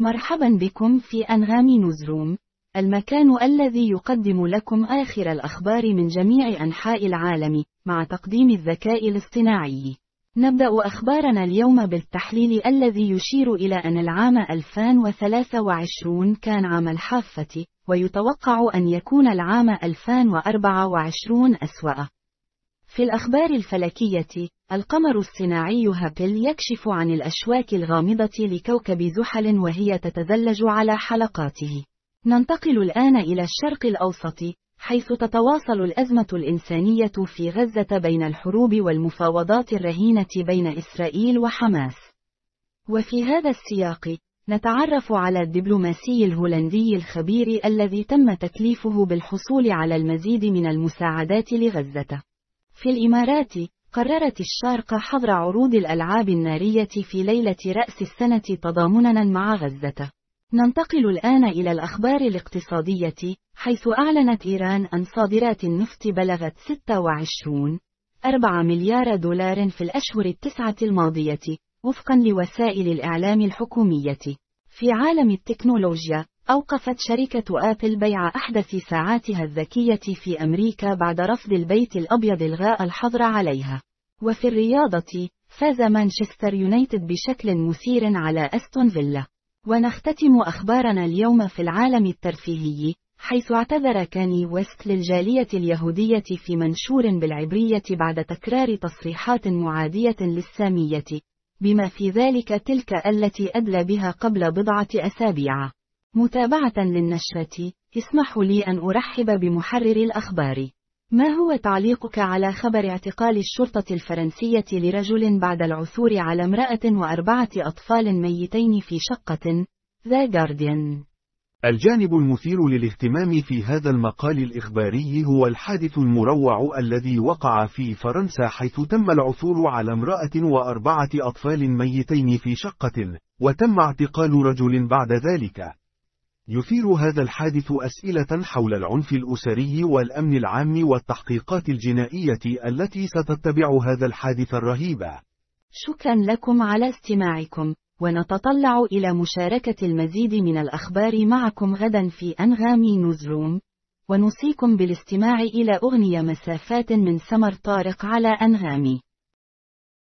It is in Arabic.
مرحبا بكم في أنغام نوزروم، المكان الذي يقدم لكم آخر الأخبار من جميع أنحاء العالم، مع تقديم الذكاء الاصطناعي. نبدأ أخبارنا اليوم بالتحليل الذي يشير إلى أن العام 2023 كان عام الحافة، ويتوقع أن يكون العام 2024 أسوأ. في الأخبار الفلكية، القمر الصناعي هابل يكشف عن الأشواك الغامضة لكوكب زحل وهي تتذلج على حلقاته. ننتقل الآن إلى الشرق الأوسط، حيث تتواصل الأزمة الإنسانية في غزة بين الحروب والمفاوضات الرهينة بين إسرائيل وحماس. وفي هذا السياق، نتعرف على الدبلوماسي الهولندي الخبير الذي تم تكليفه بالحصول على المزيد من المساعدات لغزة. في الإمارات، قررت الشارقة حظر عروض الألعاب النارية في ليلة رأس السنة تضامنا مع غزة. ننتقل الآن إلى الأخبار الاقتصادية، حيث أعلنت إيران أن صادرات النفط بلغت 26 4 مليار دولار في الأشهر التسعة الماضية، وفقا لوسائل الإعلام الحكومية. في عالم التكنولوجيا، أوقفت شركة آبل بيع أحدث ساعاتها الذكية في أمريكا بعد رفض البيت الأبيض إلغاء الحظر عليها. وفي الرياضة، فاز مانشستر يونايتد بشكل مثير على أستون فيلا. ونختتم أخبارنا اليوم في العالم الترفيهي، حيث اعتذر كاني ويست للجالية اليهودية في منشور بالعبرية بعد تكرار تصريحات معادية للسامية، بما في ذلك تلك التي أدلى بها قبل بضعة أسابيع. متابعة للنشرة، اسمحوا لي أن أرحب بمحرر الأخبار. ما هو تعليقك على خبر اعتقال الشرطة الفرنسية لرجل بعد العثور على امرأة وأربعة أطفال ميتين في شقة؟ ذا جارديان الجانب المثير للاهتمام في هذا المقال الإخباري هو الحادث المروع الذي وقع في فرنسا حيث تم العثور على امرأة وأربعة أطفال ميتين في شقة، وتم اعتقال رجل بعد ذلك. يثير هذا الحادث أسئلة حول العنف الأسري والأمن العام والتحقيقات الجنائية التي ستتبع هذا الحادث الرهيب. شكرا لكم على استماعكم، ونتطلع إلى مشاركة المزيد من الأخبار معكم غدا في أنغامي نوزروم، ونوصيكم بالاستماع إلى أغنية مسافات من سمر طارق على أنغامي.